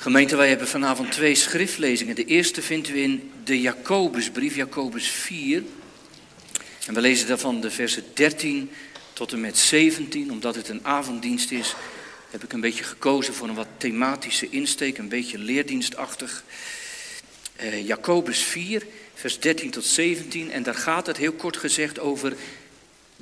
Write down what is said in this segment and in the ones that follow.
Gemeente, wij hebben vanavond twee schriftlezingen. De eerste vinden we in de Jacobusbrief, Jacobus 4. En we lezen daarvan de versen 13 tot en met 17. Omdat het een avonddienst is, heb ik een beetje gekozen voor een wat thematische insteek, een beetje leerdienstachtig. Uh, Jacobus 4, vers 13 tot 17. En daar gaat het heel kort gezegd over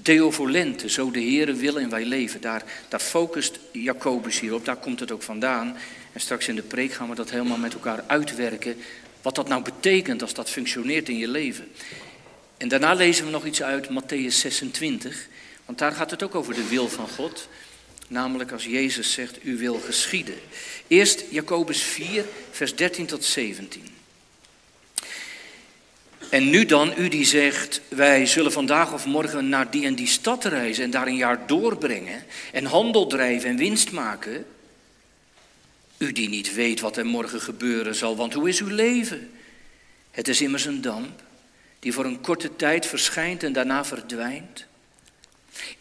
Deo volente, zo de Heere wil en wij leven. Daar, daar focust Jacobus hierop, daar komt het ook vandaan. En straks in de preek gaan we dat helemaal met elkaar uitwerken. Wat dat nou betekent als dat functioneert in je leven. En daarna lezen we nog iets uit Matthäus 26. Want daar gaat het ook over de wil van God. Namelijk als Jezus zegt, u wil geschieden. Eerst Jacobus 4, vers 13 tot 17. En nu dan, u die zegt, wij zullen vandaag of morgen naar die en die stad reizen en daar een jaar doorbrengen en handel drijven en winst maken. U die niet weet wat er morgen gebeuren zal, want hoe is uw leven? Het is immers een damp die voor een korte tijd verschijnt en daarna verdwijnt.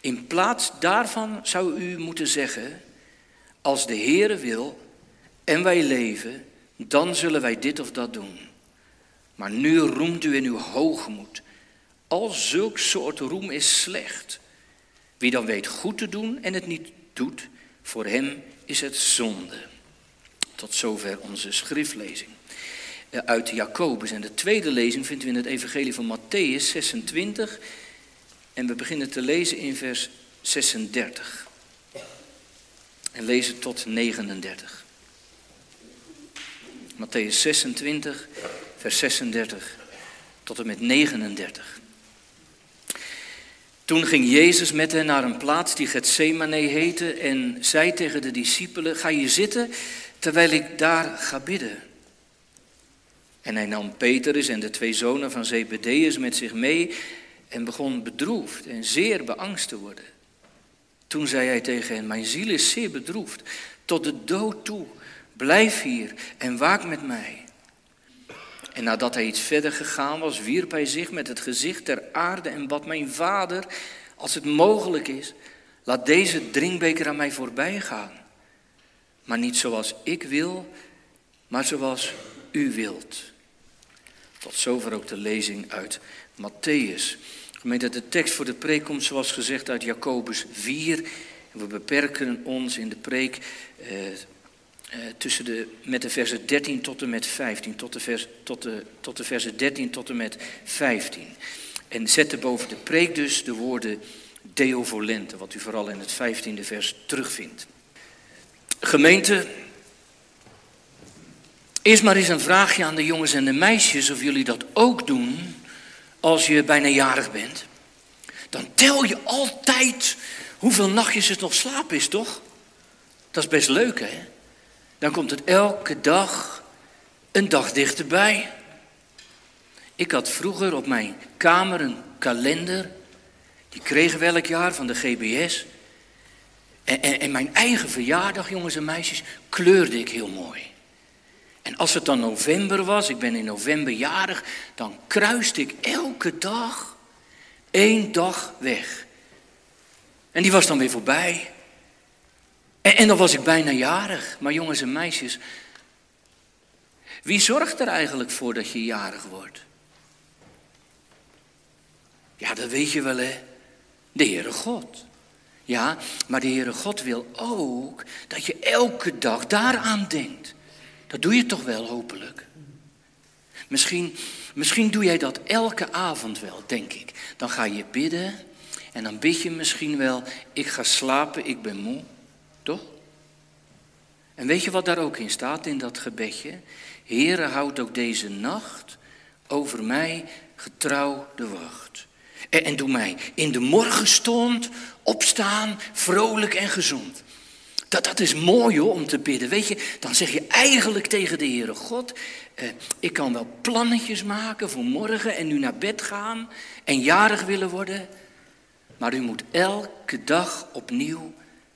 In plaats daarvan zou u moeten zeggen, als de Heere wil en wij leven, dan zullen wij dit of dat doen. Maar nu roemt u in uw hoogmoed. Al zulk soort roem is slecht. Wie dan weet goed te doen en het niet doet, voor hem is het zonde. Tot zover onze schriftlezing eh, uit Jacobus. En de tweede lezing vinden we in het Evangelie van Matthäus 26. En we beginnen te lezen in vers 36. En lezen tot 39. Matthäus 26, vers 36 tot en met 39. Toen ging Jezus met hen naar een plaats die Gethsemane heette en zei tegen de discipelen, ga je zitten terwijl ik daar ga bidden. En hij nam Petrus en de twee zonen van Zebedeus met zich mee en begon bedroefd en zeer beangst te worden. Toen zei hij tegen hen, mijn ziel is zeer bedroefd, tot de dood toe. Blijf hier en waak met mij. En nadat hij iets verder gegaan was, wierp hij zich met het gezicht ter aarde en bad mijn vader, als het mogelijk is, laat deze drinkbeker aan mij voorbij gaan. Maar niet zoals ik wil, maar zoals u wilt. Tot zover ook de lezing uit Matthäus. Gemeente, de tekst voor de preek komt zoals gezegd uit Jacobus 4. we beperken ons in de preek eh, eh, tussen de, met de versen 13 tot en met 15, tot de, vers, tot, de, tot de versen 13 tot en met 15. En zet boven de preek dus de woorden Deo volente, wat u vooral in het 15e vers terugvindt. Gemeente, eerst maar eens een vraagje aan de jongens en de meisjes of jullie dat ook doen als je bijna jarig bent. Dan tel je altijd hoeveel nachtjes het nog slaap is, toch? Dat is best leuk, hè? Dan komt het elke dag een dag dichterbij. Ik had vroeger op mijn kamer een kalender. Die kregen we elk jaar van de GBS. En, en, mijn eigen verjaardag, jongens en meisjes, kleurde ik heel mooi. En als het dan november was, ik ben in november jarig, dan kruiste ik elke dag één dag weg. En die was dan weer voorbij. En, dan was ik bijna jarig. Maar jongens en meisjes, wie zorgt er eigenlijk voor dat je jarig wordt? Ja, dat weet je wel, hè? De Heere God. Ja, maar de Heere God wil ook dat je elke dag daaraan denkt. Dat doe je toch wel, hopelijk. Misschien, misschien doe jij dat elke avond wel, denk ik. Dan ga je bidden en dan bid je misschien wel, ik ga slapen, ik ben moe. En weet je wat daar ook in staat in dat gebedje? Heere, houd ook deze nacht over mij getrouw de wacht. En, en doe mij in de morgenstond opstaan, vrolijk en gezond. Dat, dat is mooi hoor, om te bidden. Weet je, dan zeg je eigenlijk tegen de Heere God, eh, ik kan wel plannetjes maken voor morgen en nu naar bed gaan en jarig willen worden. Maar u moet elke dag opnieuw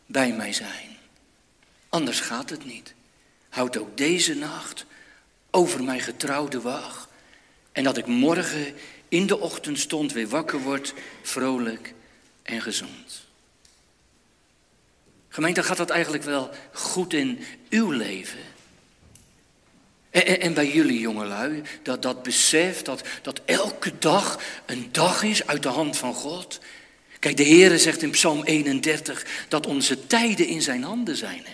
bij mij zijn. Anders gaat het niet. Houd ook deze nacht over mijn getrouwde wacht. En dat ik morgen in de ochtendstond weer wakker word, vrolijk en gezond. Gemeente, gaat dat eigenlijk wel goed in uw leven? En, en, bij jullie jongelui, dat, dat besef dat, dat elke dag een dag is uit de hand van God. Kijk, de Heere zegt in Psalm 31 dat onze tijden in zijn handen zijn.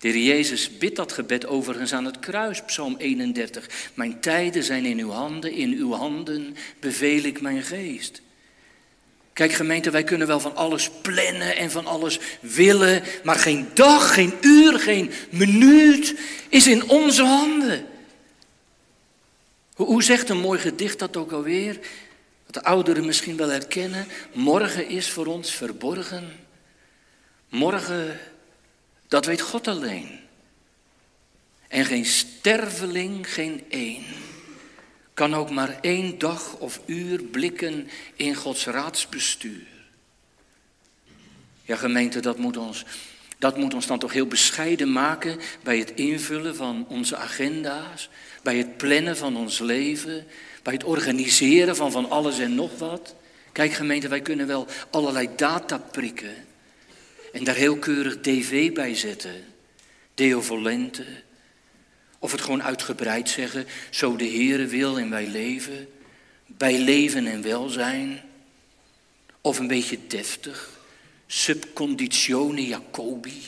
De Heer Jezus bidt dat gebed overigens aan het kruis, Psalm 31. Mijn tijden zijn in uw handen, in uw handen beveel ik mijn geest. Kijk gemeente, wij kunnen wel van alles plannen en van alles willen, maar geen dag, geen uur, geen minuut is in onze handen. Hoe zegt een mooi gedicht dat ook alweer? Wat de ouderen misschien wel herkennen. Morgen is voor ons verborgen. Morgen, dat weet God alleen. En geen sterveling, geen één kan ook maar één dag of uur blikken in Gods raadsbestuur. Ja, gemeente, dat moet ons, dat moet ons dan toch heel bescheiden maken bij het invullen van onze agenda's, bij het plannen van ons leven, bij het organiseren van van alles en nog wat. Kijk, gemeente, wij kunnen wel allerlei data prikken en daar heel keurig DV bij zetten. Deovolente, of het gewoon uitgebreid zeggen, zo de Heere wil en wij leven. Bij leven en welzijn. Of een beetje deftig, subconditione Jacobi.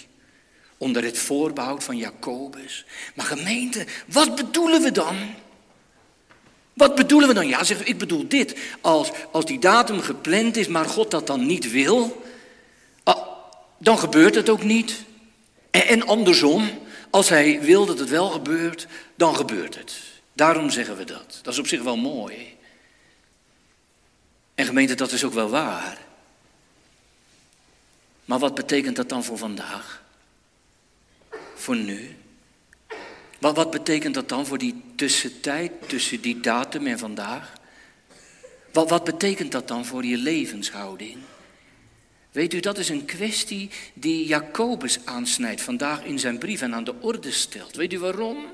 Onder het voorbehoud van Jacobus. Maar gemeente, wat bedoelen we dan? Wat bedoelen we dan? Ja, zeg, ik bedoel dit. Als, als die datum gepland is, maar God dat dan niet wil, dan gebeurt het ook niet. En, andersom, als hij wil dat het wel gebeurt, dan gebeurt het. Daarom zeggen we dat. Dat is op zich wel mooi. En gemeente, dat is ook wel waar. Maar wat betekent dat dan voor vandaag? Voor nu? Wat, wat betekent dat dan voor die tussentijd tussen die datum en vandaag? Wat, wat betekent dat dan voor je levenshouding? Weet u, dat is een kwestie die Jacobus aansnijdt vandaag in zijn brief en aan de orde stelt. Weet u waarom?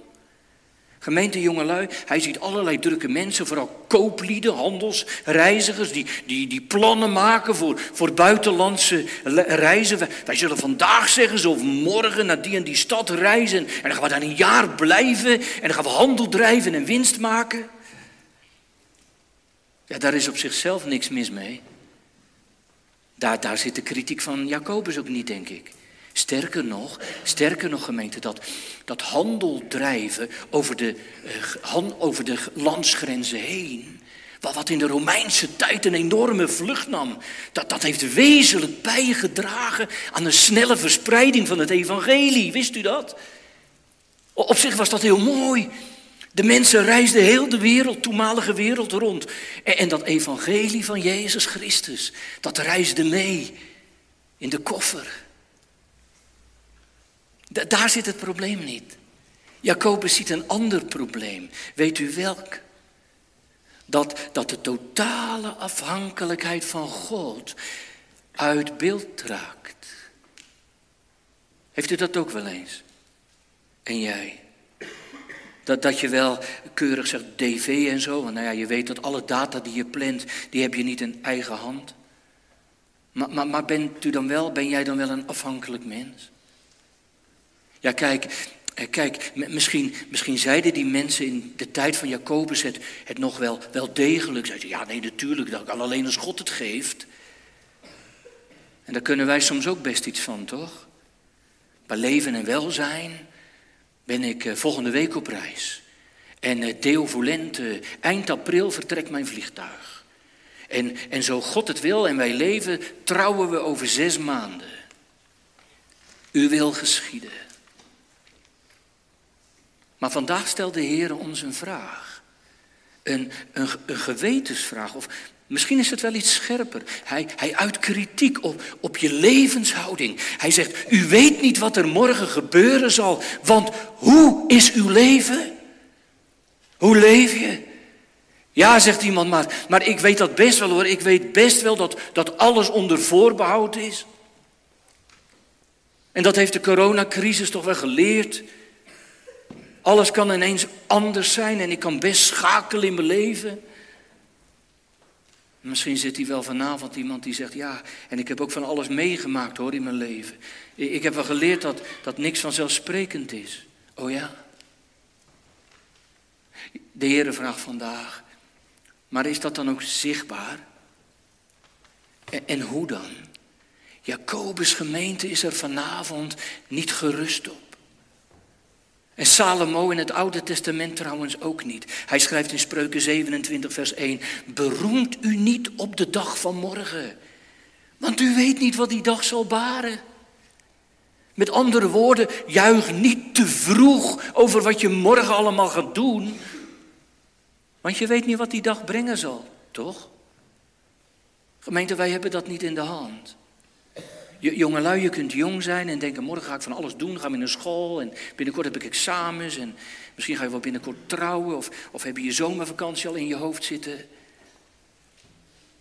Gemeente jongelui, hij ziet allerlei drukke mensen, vooral kooplieden, handels, reizigers, die, die, die plannen maken voor, voor buitenlandse reizen. Wij, wij zullen vandaag zeggen, zo of morgen naar die en die stad reizen. En dan gaan we daar een jaar blijven en dan gaan we handel drijven en winst maken. Ja, daar is op zichzelf niks mis mee. Daar, daar zit de kritiek van Jacobus ook niet, denk ik. Sterker nog, sterker nog gemeente, dat, dat handel drijven over de, uh, over de landsgrenzen heen, wat, in de Romeinse tijd een enorme vlucht nam, dat, dat heeft wezenlijk bijgedragen aan een snelle verspreiding van het evangelie. Wist u dat? Op zich was dat heel mooi. De mensen reisden heel de wereld, toenmalige wereld rond. En, dat evangelie van Jezus Christus, dat reisde mee in de koffer. daar zit het probleem niet. Jacobus ziet een ander probleem. Weet u welk? Dat, dat de totale afhankelijkheid van God uit beeld raakt. Heeft u dat ook wel eens? En jij? Dat, dat je wel keurig zegt DV en zo. Want nou ja, je weet dat alle data die je plant, die heb je niet in eigen hand. Maar, maar, maar bent u dan wel, ben jij dan wel een afhankelijk mens? Ja, kijk, eh, kijk misschien, misschien zeiden die mensen in de tijd van Jacobus het, het nog wel, wel degelijk. Zeiden, ja, nee, natuurlijk, dat kan alleen als God het geeft. En daar kunnen wij soms ook best iets van, toch? Bij leven en welzijn, ben ik eh, volgende week op reis. En uh, Deo Volente, eind april vertrekt mijn vliegtuig. En, en zo God het wil en wij leven, trouwen we over zes maanden. U wil geschieden. Maar vandaag stelt de Heer ons een vraag. Een, een, een gewetensvraag. Of Misschien is het wel iets scherper. Hij, hij uit kritiek op, op je levenshouding. Hij zegt, u weet niet wat er morgen gebeuren zal, want hoe is uw leven? Hoe leef je? Ja, zegt iemand, maar, maar ik weet dat best wel hoor. Ik weet best wel dat, dat alles onder voorbehoud is. En dat heeft de coronacrisis toch wel geleerd. Alles kan ineens anders zijn en ik kan best schakelen in mijn leven. Misschien zit hier wel vanavond iemand die zegt, ja, en ik heb ook van alles meegemaakt hoor in mijn leven. Ik heb wel geleerd dat, dat niks vanzelfsprekend is. Oh ja? De Heere vraagt vandaag, maar is dat dan ook zichtbaar? En, en hoe dan? Jacobus gemeente is er vanavond niet gerust op. En Salomo in het Oude Testament trouwens ook niet. Hij schrijft in Spreuken 27, vers 1: Beroemt u niet op de dag van morgen, want u weet niet wat die dag zal baren. Met andere woorden, juich niet te vroeg over wat je morgen allemaal gaat doen, want je weet niet wat die dag brengen zal, toch? Gemeente, wij hebben dat niet in de hand. Jongelui, je kunt jong zijn en denken, morgen ga ik van alles doen. Ga ik naar school en binnenkort heb ik examens en misschien ga je wel binnenkort trouwen. Of, of heb je zomervakantie al in je hoofd zitten.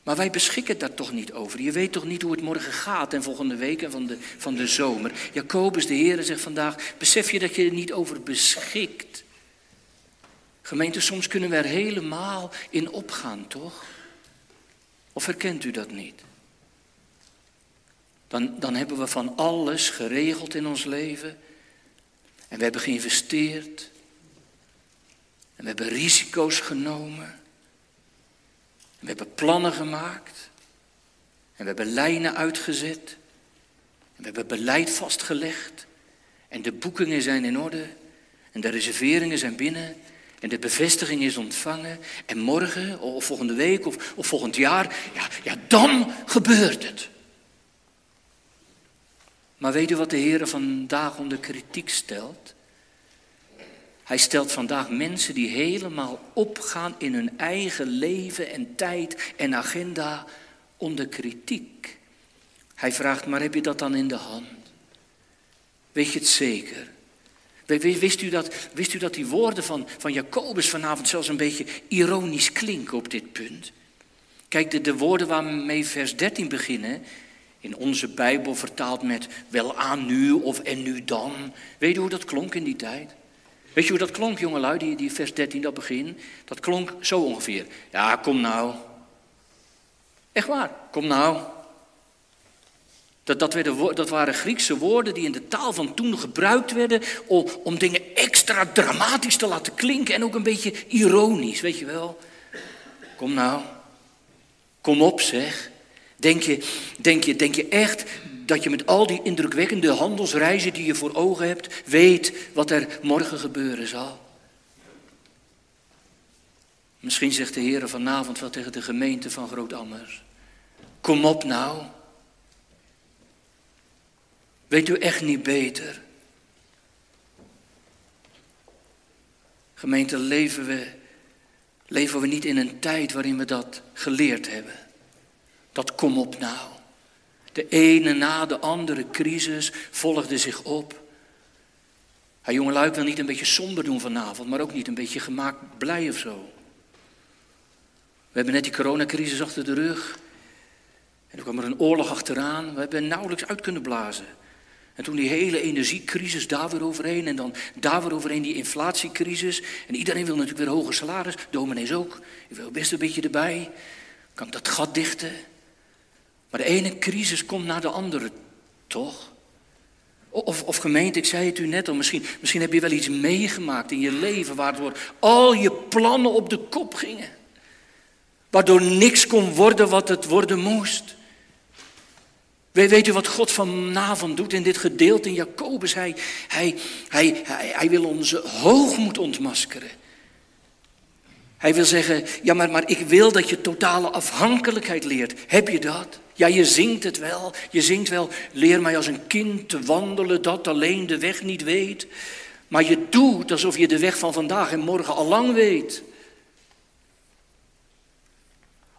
Maar wij beschikken daar toch niet over. Je weet toch niet hoe het morgen gaat en volgende week en van de, van de zomer. Jacobus, de Heer, zegt vandaag, besef je dat je er niet over beschikt. Gemeente, soms kunnen we er helemaal in opgaan, toch? Of herkent u dat niet? Dan, dan hebben we van alles geregeld in ons leven. En we hebben geïnvesteerd. En we hebben risico's genomen. En we hebben plannen gemaakt. En we hebben lijnen uitgezet. En we hebben beleid vastgelegd. En de boekingen zijn in orde. En de reserveringen zijn binnen. En de bevestiging is ontvangen. En morgen, of volgende week, of, of volgend jaar, ja, ja, dan gebeurt het. Maar weet u wat de Heer vandaag onder kritiek stelt? Hij stelt vandaag mensen die helemaal opgaan in hun eigen leven en tijd en agenda onder kritiek. Hij vraagt, maar heb je dat dan in de hand? Weet je het zeker? Wist u dat, wist u dat die woorden van, van Jacobus vanavond zelfs een beetje ironisch klinken op dit punt? Kijk, de, de woorden waarmee vers 13 beginnen, in onze Bijbel vertaald met wel aan nu of en nu dan. Weet je hoe dat klonk in die tijd? Weet je hoe dat klonk, jongelui, die, die vers 13, dat begin? Dat klonk zo ongeveer. Ja, kom nou. Echt waar, kom nou. Dat, dat, werden, dat waren Griekse woorden die in de taal van toen gebruikt werden om, om dingen extra dramatisch te laten klinken en ook een beetje ironisch, weet je wel. Kom nou, kom op zeg. Denk je, denk, je, denk je echt dat je met al die indrukwekkende handelsreizen die je voor ogen hebt, weet wat er morgen gebeuren zal? Misschien zegt de Heer vanavond wel tegen de gemeente van Groot-Ammers. Kom op nou. Weet u echt niet beter? Gemeente, leven we, leven we niet in een tijd waarin we dat geleerd hebben? Dat kom op nou. De ene na de andere crisis volgde zich op. Hij jongelui, ik wil niet een beetje somber doen vanavond, maar ook niet een beetje gemaakt blij of zo. We hebben net die coronacrisis achter de rug. En er kwam er een oorlog achteraan. We hebben nauwelijks uit kunnen blazen. En toen die hele energiecrisis daar weer overheen. En dan daar weer overheen die inflatiecrisis. En iedereen wil natuurlijk weer hoger salaris. Dominees ook. Ik wil best een beetje erbij. Kan dat gat dichten? Maar de ene crisis komt naar de andere, toch? Of, of gemeente, ik zei het u net al, misschien, misschien heb je wel iets meegemaakt in je leven waardoor al je plannen op de kop gingen. Waardoor niks kon worden wat het worden moest. Weet u wat God vanavond doet in dit gedeelte in Jacobus? Hij, hij, hij, hij, hij wil onze hoogmoed ontmaskeren. Hij wil zeggen, ja maar, maar ik wil dat je totale afhankelijkheid leert. Heb je dat? Ja, je zingt het wel. Je zingt wel, leer mij als een kind te wandelen dat alleen de weg niet weet. Maar je doet alsof je de weg van vandaag en morgen al lang weet.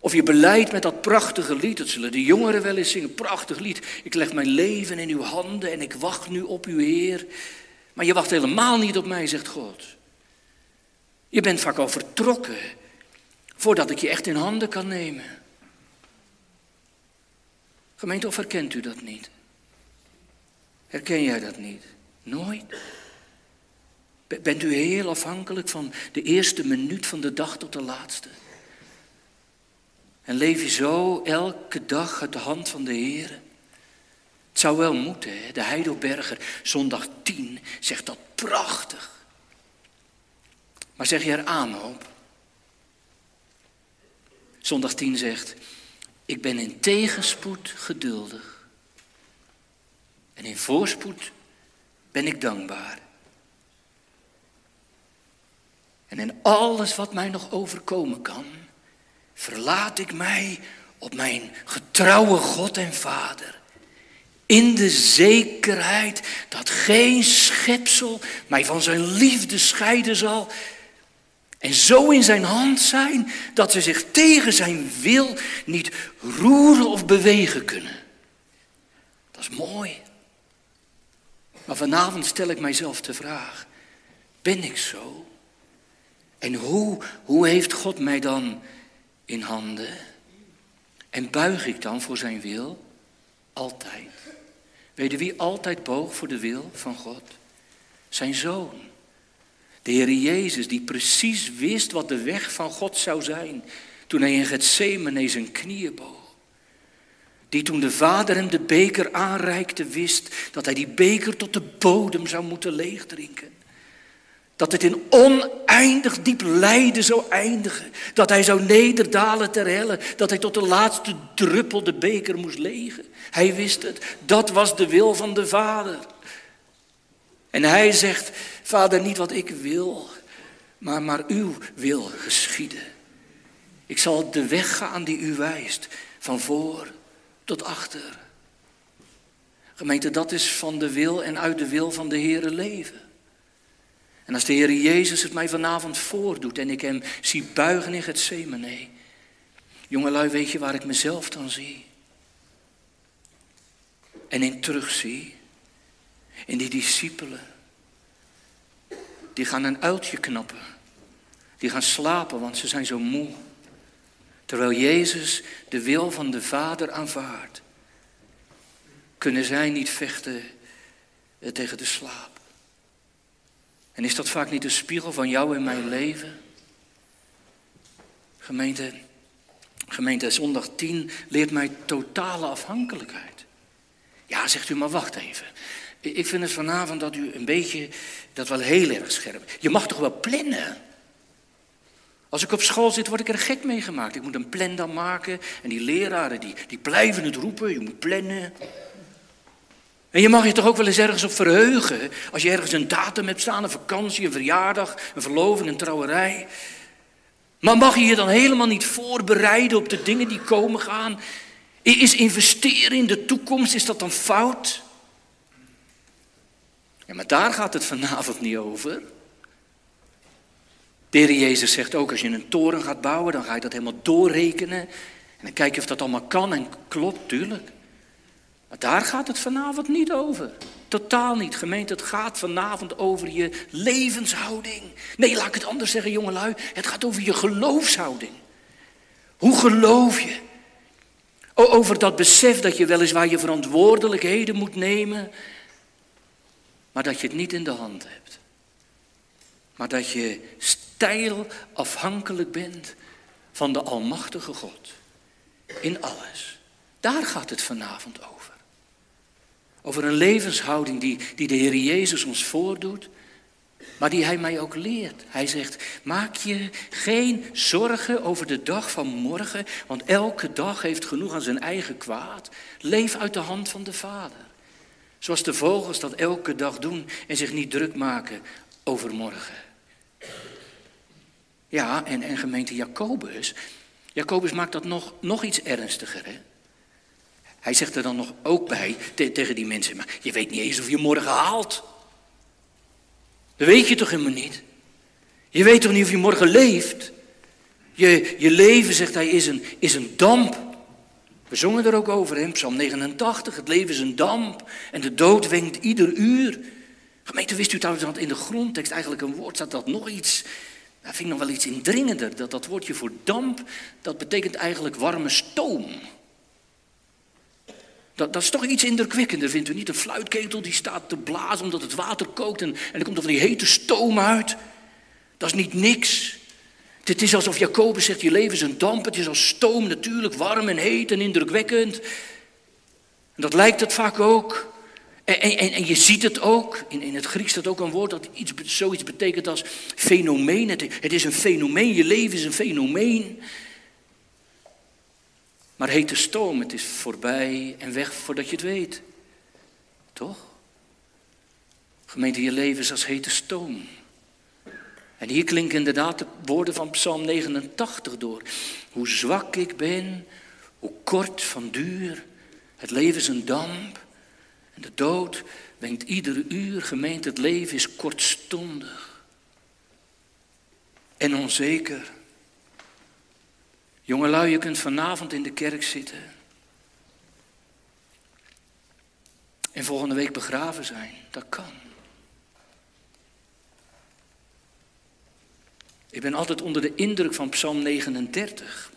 Of je beleidt met dat prachtige lied, dat zullen de jongeren wel eens zingen, prachtig lied. Ik leg mijn leven in uw handen en ik wacht nu op uw Heer. Maar je wacht helemaal niet op mij, zegt God. Je bent vaak al vertrokken voordat ik je echt in handen kan nemen. Gemeente, of herkent u dat niet? Herken jij dat niet? Nooit? Bent u heel afhankelijk van de eerste minuut van de dag tot de laatste? En leef je zo elke dag uit de hand van de Heer? Het zou wel moeten, hè? de Heidelberger, zondag 10, zegt dat prachtig. Maar zeg je er aan op? Zondag 10 zegt, ik ben in tegenspoed geduldig. En in voorspoed ben ik dankbaar. En in alles wat mij nog overkomen kan, verlaat ik mij op mijn getrouwe God en Vader. In de zekerheid dat geen schepsel mij van zijn liefde scheiden zal. En zo in zijn hand zijn dat ze zich tegen zijn wil niet roeren of bewegen kunnen. Dat is mooi. Maar vanavond stel ik mijzelf de vraag: ben ik zo? En hoe, hoe heeft God mij dan in handen? En buig ik dan voor zijn wil? Altijd. Weet je wie altijd boog voor de wil van God? Zijn zoon. De Heer Jezus, die precies wist wat de weg van God zou zijn. Toen hij in Gethsemane zijn knieën boog. Die toen de vader hem de beker aanreikte, wist dat hij die beker tot de bodem zou moeten leegdrinken. Dat het in oneindig diep lijden zou eindigen. Dat hij zou nederdalen ter helle. Dat hij tot de laatste druppel de beker moest legen. Hij wist het. Dat was de wil van de Vader. En hij zegt, Vader, niet wat ik wil, maar, maar uw wil geschieden. Ik zal de weg gaan die u wijst, van voor tot achter. Gemeente, dat is van de wil en uit de wil van de Heere leven. En als de Heer Jezus het mij vanavond voordoet en ik hem zie buigen in het Jonge Jongelui, weet je waar ik mezelf dan zie? En in terugzie. In die discipelen. Die gaan een uiltje knappen. Die gaan slapen, want ze zijn zo moe. Terwijl Jezus de wil van de Vader aanvaardt. Kunnen zij niet vechten eh, tegen de slaap? En is dat vaak niet de spiegel van jou in mijn leven? Gemeente, gemeente zondag 10 leert mij totale afhankelijkheid. Ja, zegt u, maar wacht even. Ik vind het vanavond dat u een beetje, dat wel heel erg scherp. Je mag toch wel plannen? Als ik op school zit, word ik er gek mee gemaakt. Ik moet een plan dan maken. En die leraren, die, die blijven het roepen. Je moet plannen. En je mag je toch ook wel eens ergens op verheugen. Als je ergens een datum hebt staan, een vakantie, een verjaardag, een verloving, een trouwerij. Maar mag je je dan helemaal niet voorbereiden op de dingen die komen gaan? Is investeren in de toekomst, is dat dan fout? Ja, maar daar gaat het vanavond niet over. De Jezus zegt ook, als je een toren gaat bouwen, dan ga je dat helemaal doorrekenen. En dan kijk je of dat allemaal kan en klopt, tuurlijk. Maar daar gaat het vanavond niet over. Totaal niet, gemeente. Het gaat vanavond over je levenshouding. Nee, laat ik het anders zeggen, jongelui. Het gaat over je geloofshouding. Hoe geloof je? Over dat besef dat je weliswaar je verantwoordelijkheden moet nemen, maar dat je het niet in de hand hebt. Maar dat je stijl afhankelijk bent van de Almachtige God. In alles. Daar gaat het vanavond over. Over een levenshouding die, die de Heer Jezus ons voordoet, maar die Hij mij ook leert. Hij zegt, maak je geen zorgen over de dag van morgen, want elke dag heeft genoeg aan zijn eigen kwaad. Leef uit de hand van de Vader. Zoals de vogels dat elke dag doen en zich niet druk maken over morgen. Ja, en, en gemeente Jacobus, Jacobus maakt dat nog, nog iets ernstiger. Hè? Hij zegt er dan nog ook bij tegen die mensen, maar je weet niet eens of je morgen haalt. Dat weet je toch helemaal niet? Je weet toch niet of je morgen leeft? Je, je leven, zegt hij, is een, is een damp. We zongen er ook over in Psalm 89. Het leven is een damp en de dood wenkt ieder uur. Gemeente, wist u trouwens dat in de grondtekst eigenlijk een woord staat dat nog iets, dat vind ik nog wel iets indringender. Dat, dat woordje voor damp, dat betekent eigenlijk warme stoom. Dat, dat is toch iets indrukwekkender, vindt u niet? Een fluitketel die staat te blazen omdat het water kookt en, en er komt er van die hete stoom uit. Dat is niet niks. Het is alsof Jacobus zegt, je leven is een damp, het is als stoom natuurlijk, warm en heet en indrukwekkend. En dat lijkt het vaak ook. En, en, en je ziet het ook, in, in het Grieks staat ook een woord dat iets, zoiets betekent als fenomeen. Het, het is een fenomeen, je leven is een fenomeen. Maar hete stoom, het is voorbij en weg voordat je het weet. Toch? Gemeente, je leven is als hete stoom. En hier klinken inderdaad de woorden van Psalm 89 door. Hoe zwak ik ben, hoe kort van duur. Het leven is een damp. En de dood wenkt iedere uur. Gemeente, het leven is kortstondig. En onzeker. Jongelui, je kunt vanavond in de kerk zitten. En volgende week begraven zijn. Dat kan. Ik ben altijd onder de indruk van Psalm 39.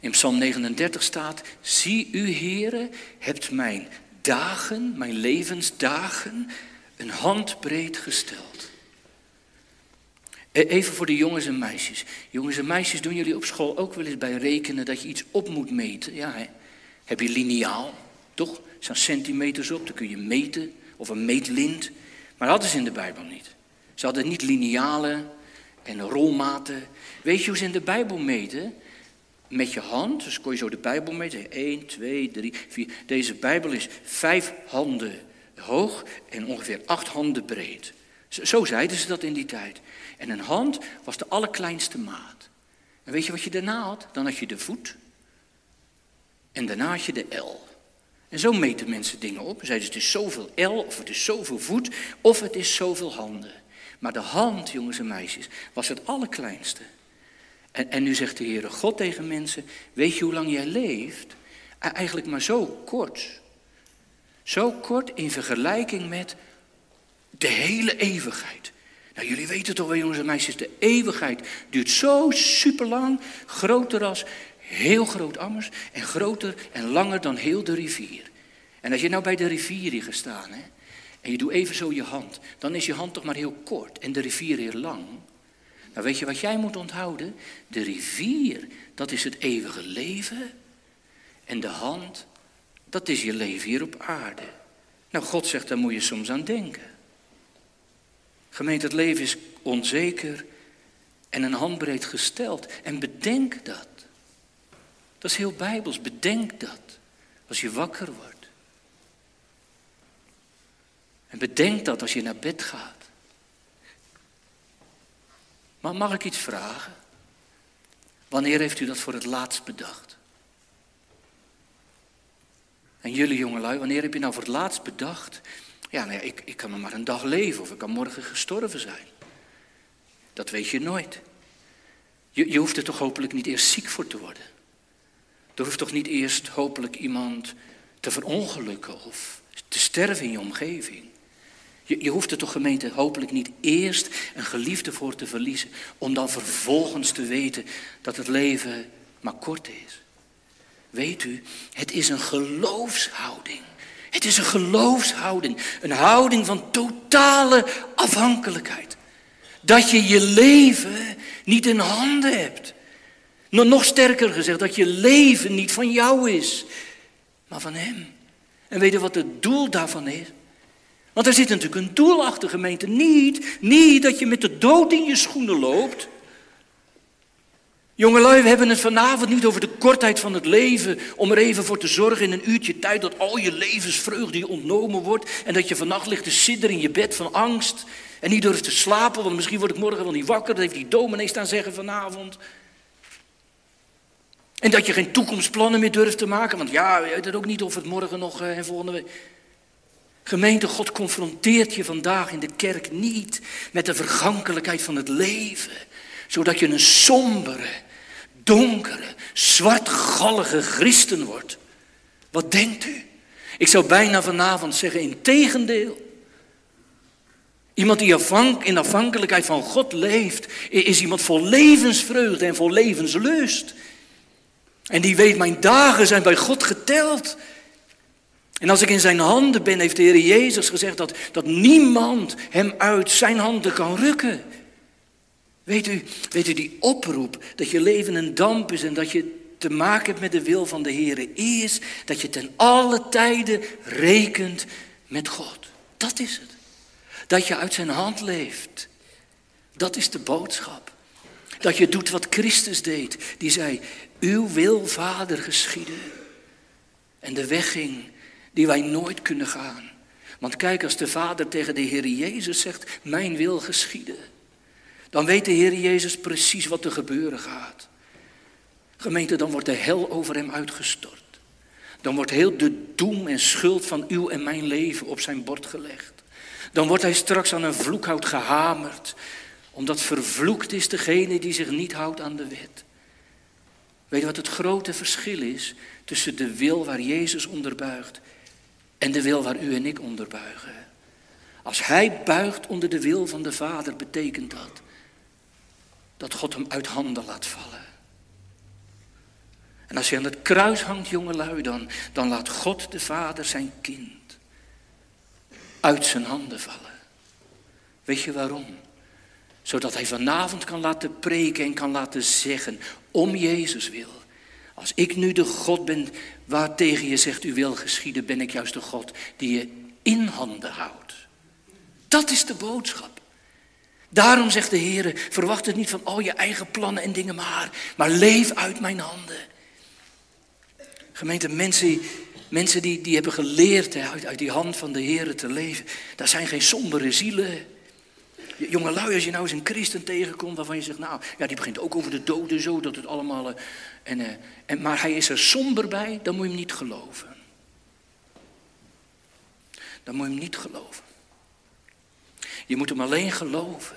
In Psalm 39 staat: Zie u, Heere, hebt mijn dagen, mijn levensdagen, een handbreed gesteld. E, even voor de jongens en meisjes. Jongens en meisjes, doen jullie op school ook wel eens bij rekenen dat je iets op moet meten? Ja? Heb je lineaal, toch? Er staan centimeters op, dan kun je meten. Of een meetlint. Maar dat hadden ze in de Bijbel niet. Ze hadden niet linealen en rolmaten. Weet je hoe ze in de Bijbel meten? Met je hand, dus kon je zo de Bijbel meten. 1, 2, 3, 4. Deze Bijbel is vijf handen hoog en ongeveer acht handen breed. Zo zeiden ze dat in die tijd. En een hand was de allerkleinste maat. En weet je wat je daarna had? Dan had je de voet. En daarna had je de L. En zo meten mensen dingen op. Zeiden ze, het is zoveel L, of het is zoveel voet, of het is zoveel handen. Maar de hand, jongens en meisjes, was het allerkleinste. En, en nu zegt de Heere God tegen mensen, weet je hoe lang jij leeft? Eigenlijk maar zo kort. Zo kort in vergelijking met de hele eeuwigheid. Nou, jullie weten toch wel, jongens en meisjes, de eeuwigheid duurt zo superlang, groter als heel groot Ammers en groter en langer dan heel de rivier. En als je nou bij de rivier hier gestaan, hè, en je doet even zo je hand, dan is je hand toch maar heel kort en de rivier heel lang. Nou, weet je wat jij moet onthouden? De rivier, dat is het eeuwige leven. En de hand, dat is je leven hier op aarde. Nou, God zegt, daar moet je soms aan denken. Gemeente, het leven is onzeker en een handbreed gesteld. En bedenk dat. Dat is heel bijbels, bedenk dat. Als je wakker wordt. En bedenk dat als je naar bed gaat. Maar mag ik iets vragen? Wanneer heeft u dat voor het laatst bedacht? En jullie jongelui, wanneer heb je nou voor het laatst bedacht ja, nou ja, ik, ik kan nog maar een dag leven of ik kan morgen gestorven zijn. Dat weet je nooit. Je, je hoeft er toch hopelijk niet eerst ziek voor te worden. Er hoeft toch niet eerst hopelijk iemand te verongelukken of te sterven in je omgeving. Je, je hoeft er toch gemeente hopelijk niet eerst een geliefde voor te verliezen, om dan vervolgens te weten dat het leven maar kort is. Weet u, het is een geloofshouding. Het is een geloofshouding, een houding van totale afhankelijkheid. Dat je je leven niet in handen hebt. Nog sterker gezegd, dat je leven niet van jou is, maar van Hem. En weet je wat het doel daarvan is? Want er zit natuurlijk een doel achter, gemeente. Niet, niet dat je met de dood in je schoenen loopt. Jongelui, we hebben het vanavond niet over de kortheid van het leven. Om er even voor te zorgen in een uurtje tijd dat al je levensvreugde je ontnomen wordt. En dat je vannacht ligt te sidderen in je bed van angst. En niet durft te slapen, want misschien word ik morgen wel niet wakker. Dat heeft die dominee staan zeggen vanavond. En dat je geen toekomstplannen meer durft te maken. Want ja, je weet het ook niet of het morgen nog eh, en volgende week. Gemeente, God confronteert je vandaag in de kerk niet met de vergankelijkheid van het leven. Zodat je een sombere, donkere, zwartgallige christen wordt. Wat denkt u? Ik zou bijna vanavond zeggen, in tegendeel. Iemand die in afhankelijkheid van God leeft, is iemand vol levensvreugde en vol levenslust. En die weet, mijn dagen zijn bij God geteld. En als ik in zijn handen ben, heeft de Heer Jezus gezegd dat, dat niemand hem uit zijn handen kan rukken. Weet u, weet u, die oproep dat je leven een damp is en dat je te maken hebt met de wil van de Heer, is dat je ten alle tijden rekent met God. Dat is het. Dat je uit zijn hand leeft. Dat is de boodschap. Dat je doet wat Christus deed. Die zei, uw wil, Vader, geschieden. En de weg ging die wij nooit kunnen gaan. Want kijk, als de Vader tegen de Heer Jezus zegt, mijn wil geschieden. Dan weet de Heer Jezus precies wat er gebeuren gaat. Gemeente, dan wordt de hel over hem uitgestort. Dan wordt heel de doem en schuld van uw en mijn leven op zijn bord gelegd. Dan wordt hij straks aan een vloekhout gehamerd. Omdat vervloekt is degene die zich niet houdt aan de wet. Weet je wat het grote verschil is tussen de wil waar Jezus onderbuigt en de wil waar u en ik onderbuigen? Als hij buigt onder de wil van de Vader, betekent dat dat God hem uit handen laat vallen. En als je aan het kruis hangt, jongelui, dan, dan laat God de Vader zijn kind uit zijn handen vallen. Weet je waarom? Zodat hij vanavond kan laten preken en kan laten zeggen, om Jezus wil. Als ik nu de God ben waar tegen je zegt, u wil geschieden, ben ik juist de God die je in handen houdt. Dat is de boodschap. Daarom zegt de Heer, verwacht het niet van al je eigen plannen en dingen maar, maar leef uit mijn handen. Gemeente, mensen, mensen die, die hebben geleerd uit, uit die hand van de Heer te leven, dat zijn geen sombere zielen. Jongelui, als je nou eens een christen tegenkomt waarvan je zegt, nou, ja, die begint ook over de doden zo, dat het allemaal... Eh, en, eh, en, maar hij is er somber bij, dan moet je hem niet geloven. Dan moet je hem niet geloven. Je moet hem alleen geloven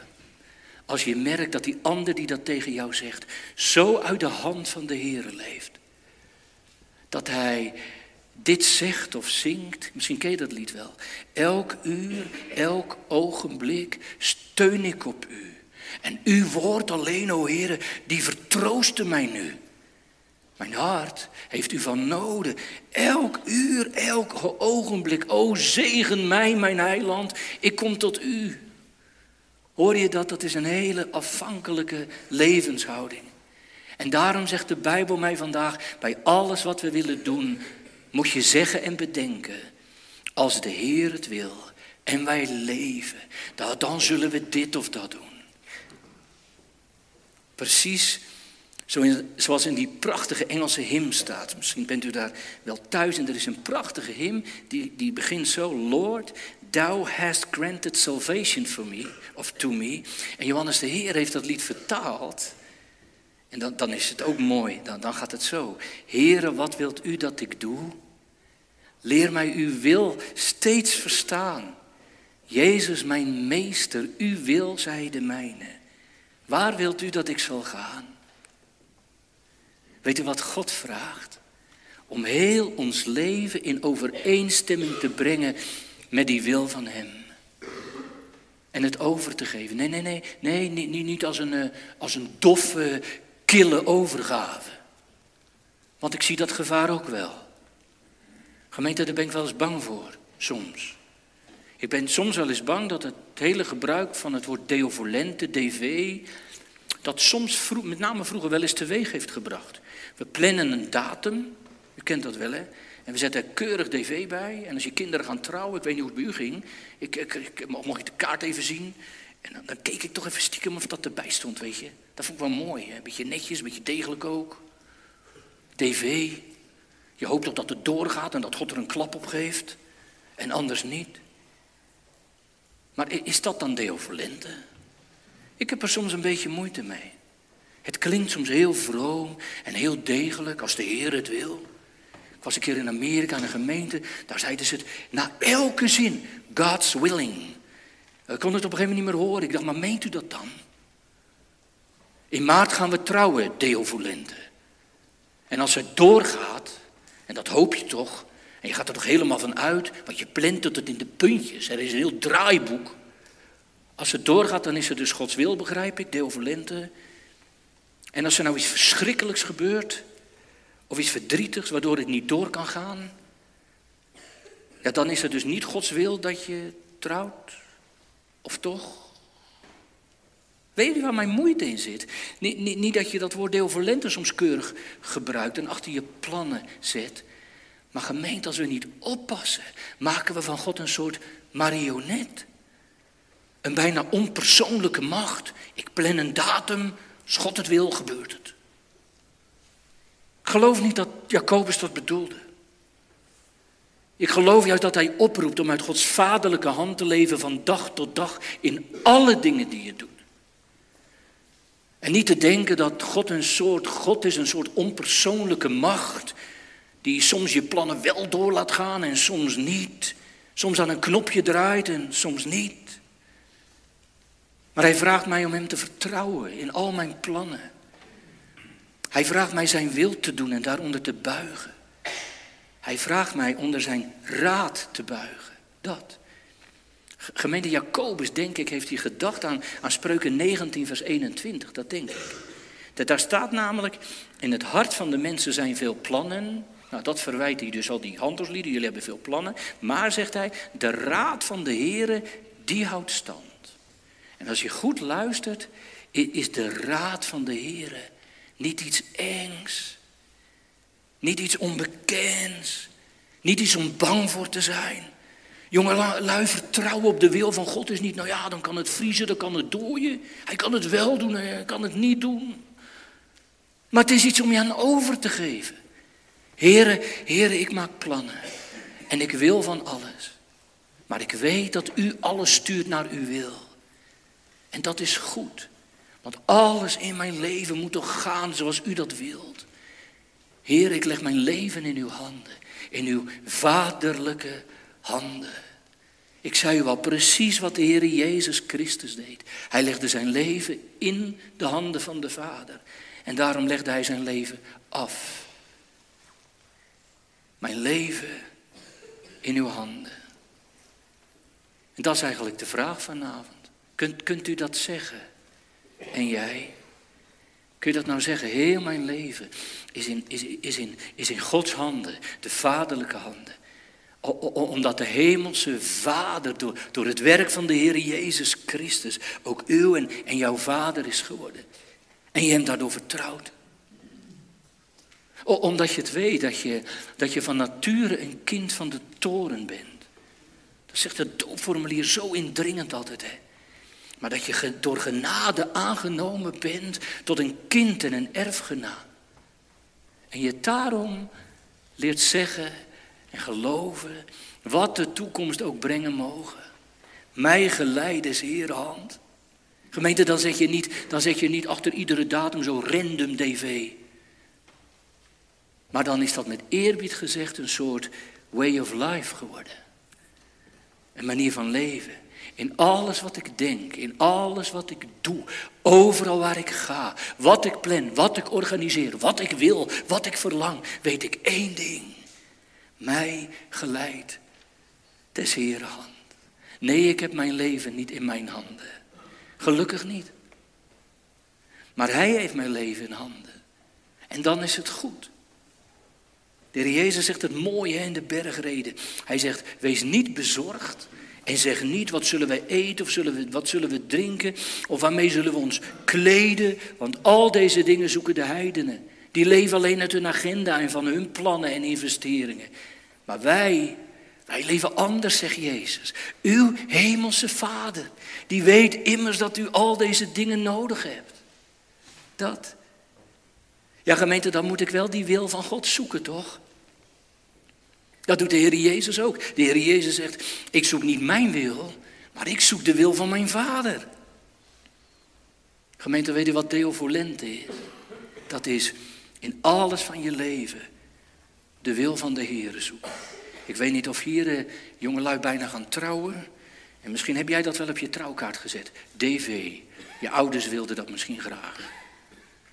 als je merkt dat die ander die dat tegen jou zegt, zo uit de hand van de Heer leeft. Dat hij dit zegt of zingt, misschien ken je dat lied wel. Elk uur, elk ogenblik steun ik op u. En uw woord alleen, o Heer, die vertroosten mij nu. Mijn hart heeft u van noden. Elk uur, elk ogenblik. O, zegen mij, mijn heiland. Ik kom tot u. Hoor je dat? Dat is een hele afhankelijke levenshouding. En daarom zegt de Bijbel mij vandaag, bij alles wat we willen doen, moet je zeggen en bedenken, als de Heer het wil en wij leven, dan zullen we dit of dat doen. Precies zoals in die prachtige Engelse hymn staat. Misschien bent u daar wel thuis en er is een prachtige hymn die, die begint zo, Lord, Thou hast granted salvation for me, of to me. En Johannes de Heer heeft dat lied vertaald. En dan, dan is het ook mooi. Dan, dan gaat het zo. Heere, wat wilt u dat ik doe? Leer mij uw wil steeds verstaan. Jezus, mijn meester, uw wil zij de mijne. Waar wilt u dat ik zal gaan? Weet u wat God vraagt? Om heel ons leven in overeenstemming te brengen met die wil van Hem. En het over te geven. Nee, nee, nee, nee niet, niet als, een, eh, als een doffe, kille overgave. Want ik zie dat gevaar ook wel. Gemeente, daar ben ik wel eens bang voor, soms. Ik ben soms wel eens bang dat het hele gebruik van het woord deovolente, dv, dat soms, met name vroeger, wel eens teweeg heeft gebracht. We plannen een datum, u kent dat wel hè, en we zetten er keurig dv bij. En als je kinderen gaan trouwen, ik weet niet hoe het bij u ging. Ik, ik, ik mocht ik de kaart even zien. En dan, dan, keek ik toch even stiekem of dat erbij stond, weet je. Dat vond ik wel mooi, een beetje netjes, een beetje degelijk ook. TV. Je hoopt dat dat het doorgaat en dat God er een klap op geeft. En anders niet. Maar is dat dan deel voor lente? Ik heb er soms een beetje moeite mee. Het klinkt soms heel vroom en heel degelijk als de Heer het wil. Ik was een keer in Amerika in een gemeente, daar zeiden ze het na elke zin, God's willing. Ik kon het op een gegeven moment niet meer horen. Ik dacht, maar meent u dat dan? In maart gaan we trouwen, Deo Volente. En als het doorgaat, en dat hoop je toch, en je gaat er toch helemaal van uit, want je plant het in de puntjes. Er is een heel draaiboek. Als het doorgaat, dan is het dus Gods wil, begrijp ik, Deo Volente. En als er nou iets verschrikkelijks gebeurt, of iets verdrietigs waardoor het niet door kan gaan, ja, dan is het dus niet Gods wil dat je trouwt. Of toch? Weet je waar mijn moeite in zit? Niet, niet, niet dat je dat woord deel voor lente soms keurig gebruikt en achter je plannen zet. Maar gemeente, als we niet oppassen, maken we van God een soort marionet. Een bijna onpersoonlijke macht. Ik plan een datum, als God het wil, gebeurt het. Ik geloof niet dat Jacobus dat bedoelde. Ik geloof juist dat hij oproept om uit Gods vaderlijke hand te leven van dag tot dag in alle dingen die je doet. En niet te denken dat God een soort God is, een soort onpersoonlijke macht, die soms je plannen wel door laat gaan en soms niet. Soms aan een knopje draait en soms niet. Maar hij vraagt mij om hem te vertrouwen in al mijn plannen. Hij vraagt mij zijn wil te doen en daaronder te buigen. Hij vraagt mij onder zijn raad te buigen. Dat. Gemeente Jacobus, denk ik, heeft hij gedacht aan, aan Spreuken 19, vers 21. Dat denk ik. Dat daar staat namelijk, in het hart van de mensen zijn veel plannen. Nou, dat verwijt hij dus al die handelslieden, jullie hebben veel plannen. Maar, zegt hij, de raad van de Heere, die houdt stand. En als je goed luistert, is de raad van de Heere niet iets engs. Niet iets onbekends. Niet iets om bang voor te zijn. Jongen, lui vertrouwen op de wil van God is niet, nou ja, dan kan het vriezen, dan kan het dooien. Hij kan het wel doen, hij kan het niet doen. Maar het is iets om je aan over te geven. Heren, heren, ik maak plannen. En ik wil van alles. Maar ik weet dat u alles stuurt naar uw wil. En dat is goed. Want alles in mijn leven moet toch gaan zoals u dat wilt. Heer, ik leg mijn leven in uw handen. In uw vaderlijke handen. Ik zei u al precies wat de Heer Jezus Christus deed. Hij legde zijn leven in de handen van de Vader. En daarom legde hij zijn leven af. Mijn leven in uw handen. En dat is eigenlijk de vraag vanavond. Kunt, kunt u dat zeggen? En jij? Kun je dat nou zeggen? Heel mijn leven is in, is, is in, is in Gods handen, de vaderlijke handen. Omdat de hemelse Vader door, door het werk van de Heer Jezus Christus ook uw en, en jouw Vader is geworden. En je hem daardoor vertrouwt. Omdat je het weet dat je, dat je van nature een kind van de toren bent. Dat zegt het doopformulier zo indringend altijd. Hè? Maar dat je door genade aangenomen bent tot een kind en een erfgenaam. En je daarom leert zeggen en geloven wat de toekomst ook brengen mogen. Mij geleid is Heer hand. Gemeente, dan zeg, je niet, dan zeg je niet achter iedere datum zo random DV. Maar dan is dat met eerbied gezegd een soort way of life geworden. Een manier van leven. In alles wat ik denk, in alles wat ik doe, overal waar ik ga, wat ik plan, wat ik organiseer, wat ik wil, wat ik verlang, weet ik één ding. Mij geleid des Heeren hand. Nee, ik heb mijn leven niet in mijn handen. Gelukkig niet. Maar Hij heeft mijn leven in handen. En dan is het goed. De Heer Jezus zegt het mooie in de bergreden. Hij zegt, wees niet bezorgd en zeg niet wat zullen wij eten of zullen we, wat zullen we drinken of waarmee zullen we ons kleden. Want al deze dingen zoeken de heidenen. Die leven alleen uit hun agenda en van hun plannen en investeringen. Maar wij, wij leven anders, zegt Jezus. Uw hemelse Vader, die weet immers dat u al deze dingen nodig hebt. Dat. Ja, gemeente, dan moet ik wel die wil van God zoeken, toch? Dat doet de Heer Jezus ook. De Heer Jezus zegt, ik zoek niet mijn wil, maar ik zoek de wil van mijn Vader. Gemeente, weet je wat Deovolente is? Dat is in alles van je leven de wil van de Heer zoeken. Ik weet niet of hier uh, jongelui bijna gaan trouwen. En misschien heb jij dat wel op je trouwkaart gezet. DV. Je ouders wilden dat misschien graag.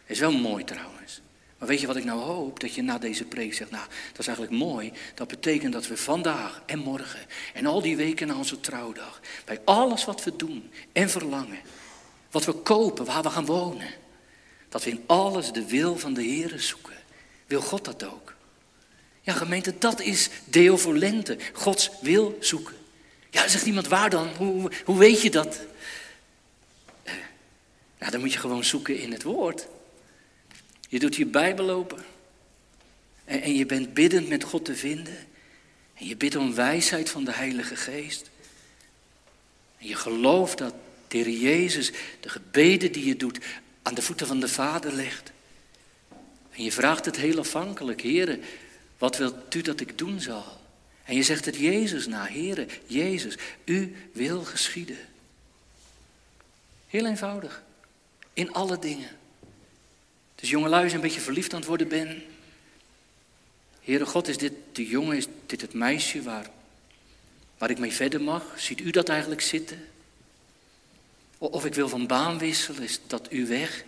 Is wel mooi trouwens. Maar weet je wat ik nou hoop? Dat je na deze preek zegt, nou, dat is eigenlijk mooi. Dat betekent dat we vandaag en morgen en al die weken na onze trouwdag, bij alles wat we doen en verlangen, wat we kopen, waar we gaan wonen, dat we in alles de wil van de Heer zoeken. Wil God dat ook? Ja, gemeente, dat is Deo Volente, Gods wil zoeken. Ja, zegt iemand, waar dan? Hoe, hoe weet je dat? Eh, nou, dan moet je gewoon zoeken in het woord. Je doet je Bijbel open. En, en je bent biddend met God te vinden. En je bidt om wijsheid van de Heilige Geest. En je gelooft dat de Jezus de gebeden die je doet aan de voeten van de Vader legt. En je vraagt het heel afhankelijk, Heer, wat wilt u dat ik doen zal? En je zegt het Jezus na, Heer, Jezus, u wil geschieden. Heel eenvoudig, in alle dingen. Dus jongelui, als je een beetje verliefd aan het worden ben. Heere God, is dit de jongen, is dit het meisje waar, waar ik mee verder mag? Ziet u dat eigenlijk zitten? Of ik wil van baan wisselen, is dat u weg?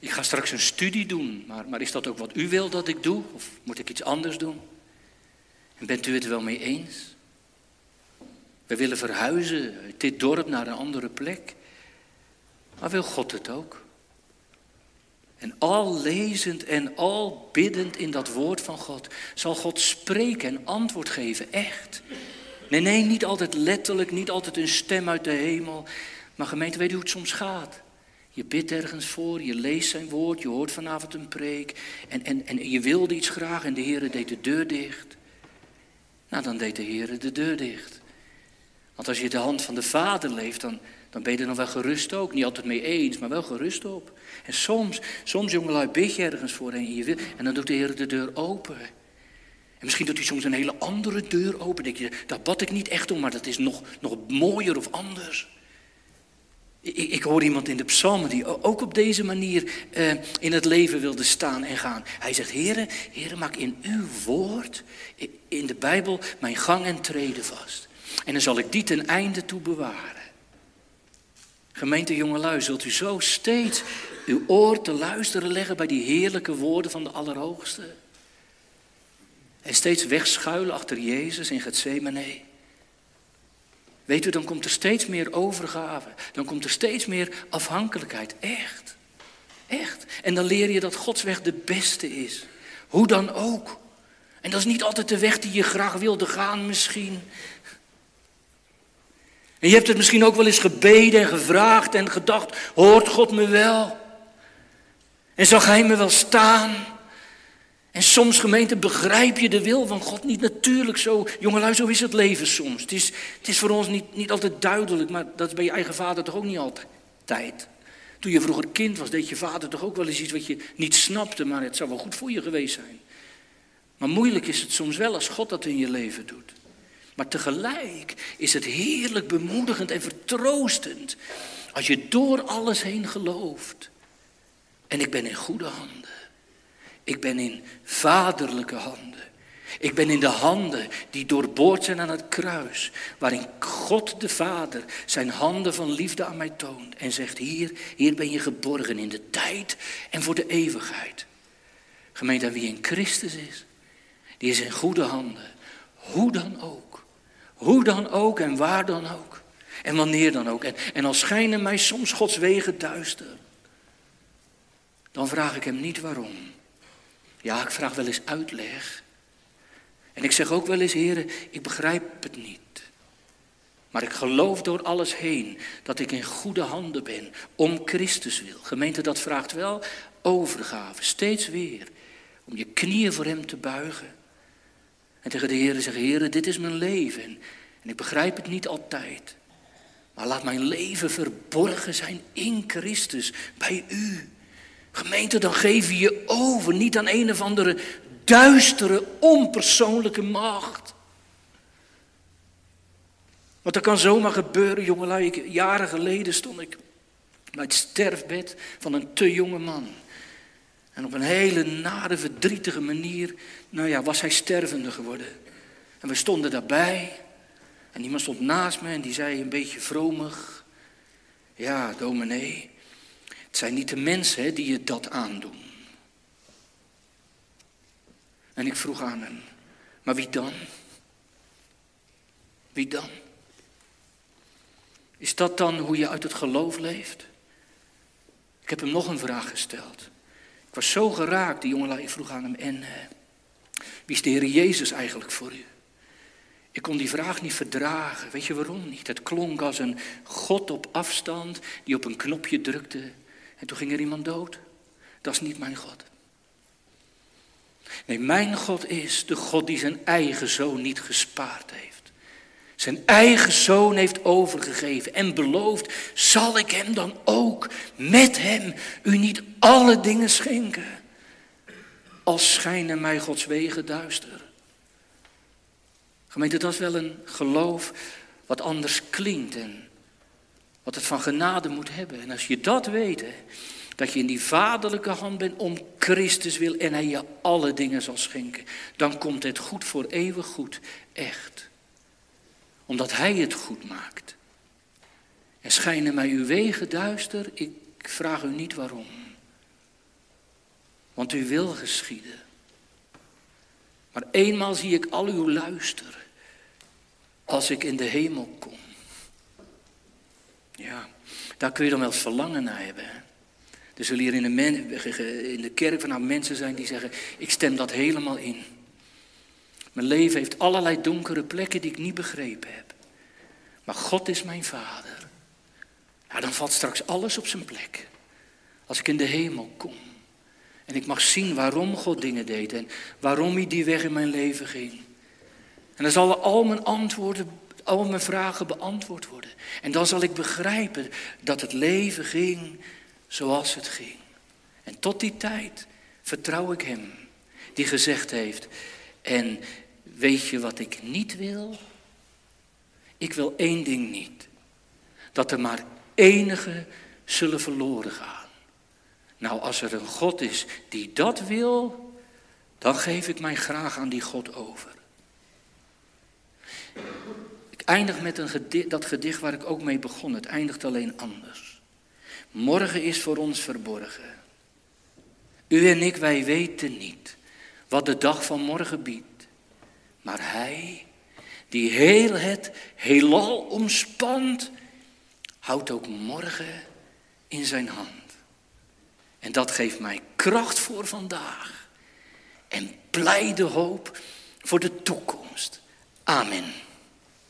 Ik ga straks een studie doen, maar, maar is dat ook wat u wil dat ik doe? Of moet ik iets anders doen? En bent u het wel mee eens? We willen verhuizen uit dit dorp naar een andere plek. Maar wil God het ook? En al lezend en al biddend in dat woord van God zal God spreken en antwoord geven, echt. Nee, nee, niet altijd letterlijk, niet altijd een stem uit de hemel. Maar gemeente, weet u hoe het soms gaat? Je bidt ergens voor, je leest zijn woord, je hoort vanavond een preek. En, en, en je wilde iets graag en de Heer deed de deur dicht. Nou, dan deed de Heer de deur dicht. Want als je de hand van de Vader leeft, dan, dan ben je er nog wel gerust ook. Niet altijd mee eens, maar wel gerust op. En soms, soms jongelui, bid je ergens voor en, je wil, en dan doet de Heer de deur open. En misschien doet hij soms een hele andere deur open. Denk je, daar bad ik niet echt om, maar dat is nog, nog mooier of anders. Ik, ik hoor iemand in de psalmen die ook op deze manier eh, in het leven wilde staan en gaan. Hij zegt, Heere, Heere, maak in uw woord, in de Bijbel, mijn gang en treden vast. En dan zal ik die ten einde toe bewaren. Gemeente jongelui, zult u zo steeds uw oor te luisteren leggen bij die heerlijke woorden van de Allerhoogste? En steeds wegschuilen achter Jezus in Gethsemane. Weet u, dan komt er steeds meer overgave. Dan komt er steeds meer afhankelijkheid. Echt. Echt. En dan leer je dat Gods weg de beste is. Hoe dan ook. En dat is niet altijd de weg die je graag wilde gaan misschien. En je hebt het misschien ook wel eens gebeden en gevraagd en gedacht, hoort God me wel? En zag Hij me wel staan? En soms, gemeente, begrijp je de wil van God niet natuurlijk zo. Jongelui, zo is het leven soms. Het is, het is voor ons niet, niet altijd duidelijk, maar dat is bij je eigen vader toch ook niet altijd. Toen je vroeger kind was, deed je vader toch ook wel eens iets wat je niet snapte, maar het zou wel goed voor je geweest zijn. Maar moeilijk is het soms wel als God dat in je leven doet. Maar tegelijk is het heerlijk bemoedigend en vertroostend als je door alles heen gelooft. En ik ben in goede handen. Ik ben in vaderlijke handen. Ik ben in de handen die doorboord zijn aan het kruis, waarin God de Vader zijn handen van liefde aan mij toont en zegt, hier, hier ben je geborgen in de tijd en voor de eeuwigheid. Gemeente, wie in Christus is, die is in goede handen, hoe dan ook. Hoe dan ook en waar dan ook. En wanneer dan ook. En, en al schijnen mij soms Gods wegen duister, dan vraag ik hem niet waarom. Ja, ik vraag wel eens uitleg. En ik zeg ook wel eens, heren, ik begrijp het niet. Maar ik geloof door alles heen dat ik in goede handen ben om Christus wil. Gemeente, dat vraagt wel overgave, steeds weer. Om je knieën voor Hem te buigen. En tegen de Heer zeggen, Heer, dit is mijn leven. En ik begrijp het niet altijd. Maar laat mijn leven verborgen zijn in Christus, bij U. Gemeente, dan geef je je over, niet aan een of andere duistere, onpersoonlijke macht. Want dat kan zomaar gebeuren, jongelui. jaren geleden stond ik bij het sterfbed van een te jonge man. En op een hele nare, verdrietige manier, nou ja, was hij stervende geworden. En we stonden daarbij. En iemand stond naast me en die zei een beetje vromig. Ja, dominee, het zijn niet de mensen die je dat aandoen. En ik vroeg aan hem, maar wie dan? Wie dan? Is dat dan hoe je uit het geloof leeft? Ik heb hem nog een vraag gesteld. Ik was zo geraakt, die jongen, ik vroeg aan hem, en eh, wie is de Heer Jezus eigenlijk voor u? Ik kon die vraag niet verdragen. Weet je waarom niet? Het klonk als een God op afstand die op een knopje drukte en toen ging er iemand dood. Dat is niet mijn God. Nee, mijn God is de God die zijn eigen zoon niet gespaard heeft. Zijn eigen zoon heeft overgegeven en beloofd, zal ik hem dan ook met hem u niet alle dingen schenken? Als schijnen mij Gods wegen duister. Gemeente, dat is wel een geloof wat anders klinkt en wat het van genade moet hebben. En als je dat weet, dat je in die vaderlijke hand bent om Christus wil en hij je alle dingen zal schenken, dan komt het goed voor eeuwig goed, echt. Omdat hij het goed maakt. En schijnen mij uw wegen duister, ik vraag u niet waarom. Want u wil geschieden. Maar eenmaal zie ik al uw luister als ik in de hemel kom. Ja, daar kun je dan wel eens verlangen naar hebben. Er zullen hier in de, in de kerk van nou mensen zijn die zeggen, ik stem dat helemaal in. Mijn leven heeft allerlei donkere plekken die ik niet begrepen heb. Maar God is mijn vader. Ja, dan valt straks alles op zijn plek. Als ik in de hemel kom. En ik mag zien waarom God dingen deed en waarom hij die weg in mijn leven ging. En dan zal al mijn antwoorden, al mijn vragen beantwoord worden. En dan zal ik begrijpen dat het leven ging zoals het ging. En tot die tijd vertrouw ik Hem, die gezegd heeft, en weet je wat ik niet wil? Ik wil één ding niet. Dat er maar enige zullen verloren gaan. Nou, als er een God is die dat wil, dan geef ik mij graag aan die God over. Ik eindig met een gedicht, dat gedicht waar ik ook mee begon. Het eindigt alleen anders. Morgen is voor ons verborgen. U en ik, wij weten niet wat de dag van morgen biedt. Maar Hij, die heel het heelal omspant, houdt ook morgen in zijn hand. En dat geeft mij kracht voor vandaag en blijde hoop voor de toekomst. Amen.